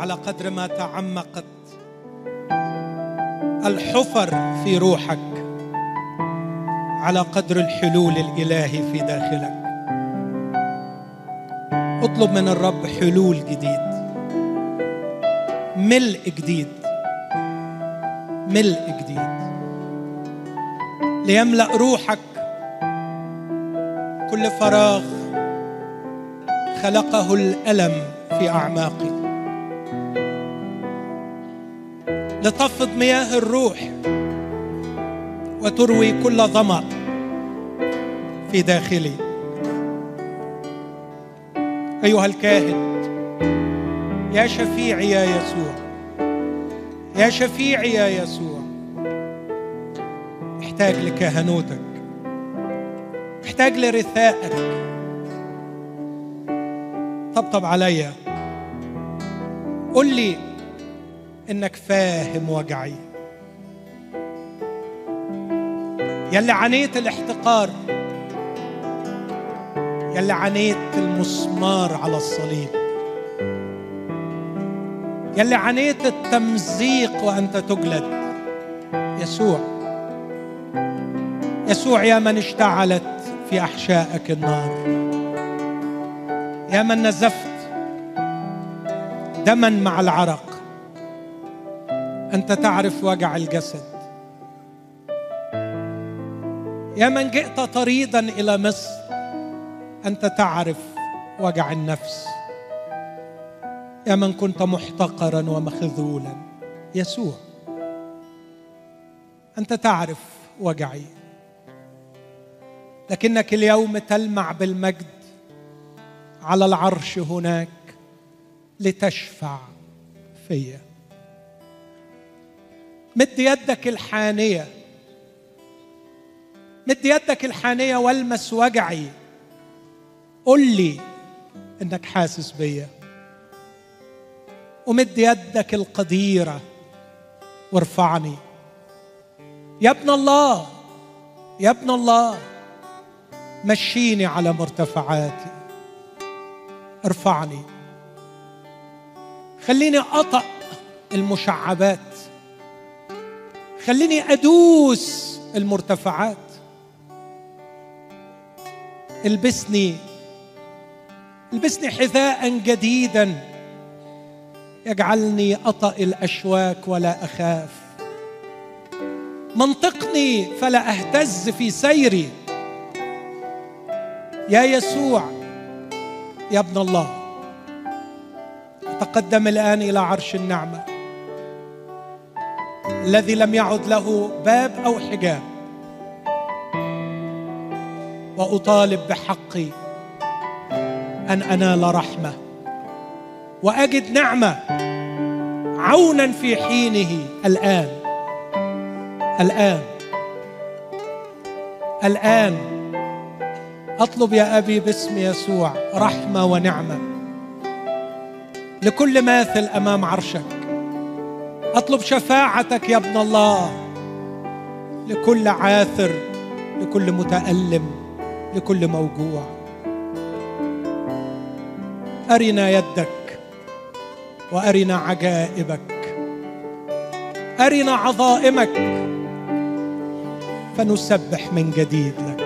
على قدر ما تعمقت الحفر في روحك على قدر الحلول الإلهي في داخلك. اطلب من الرب حلول جديد ملء جديد ملء جديد. ليملأ روحك كل فراغ خلقه الألم في اعماقي لتفض مياه الروح وتروي كل ظما في داخلي. أيها الكاهن يا شفيعي يا يسوع يا شفيعي يا يسوع محتاج لكهنوتك محتاج لرثائك. طبطب عليا. قل لي إنك فاهم وجعي. يلي عانيت الاحتقار يلي عانيت المسمار على الصليب. يلي عانيت التمزيق وأنت تجلد. يسوع يسوع يا من اشتعلت في أحشائك النار. يا من نزفت دما مع العرق. أنت تعرف وجع الجسد. يا من جئت طريدا إلى مصر أنت تعرف وجع النفس. يا من كنت محتقرا ومخذولا. يسوع أنت تعرف وجعي. لكنك اليوم تلمع بالمجد على العرش هناك لتشفع فيا. مد يدك الحانية. مد يدك الحانية والمس وجعي. قل لي إنك حاسس بيا. ومد يدك القديرة وارفعني. يا ابن الله يا ابن الله مشيني على مرتفعاتي. ارفعني. خليني أطأ المشعبات. خليني أدوس المرتفعات. البسني. البسني حذاء جديدا. يجعلني أطأ الأشواك ولا أخاف. منطقني فلا أهتز في سيري. يا يسوع يا ابن الله تقدم الآن إلى عرش النعمة. الذي لم يعد له باب أو حجاب. وأطالب بحقي أن أنال رحمة وأجد نعمة عونا في حينه الآن. الآن. الآن. أطلب يا أبي باسم يسوع رحمة ونعمة لكل ماثل أمام عرشك. أطلب شفاعتك يا ابن الله لكل عاثر لكل متألم لكل موجوع. أرنا يدك وأرنا عجائبك. أرنا عظائمك فنسبح من جديد لك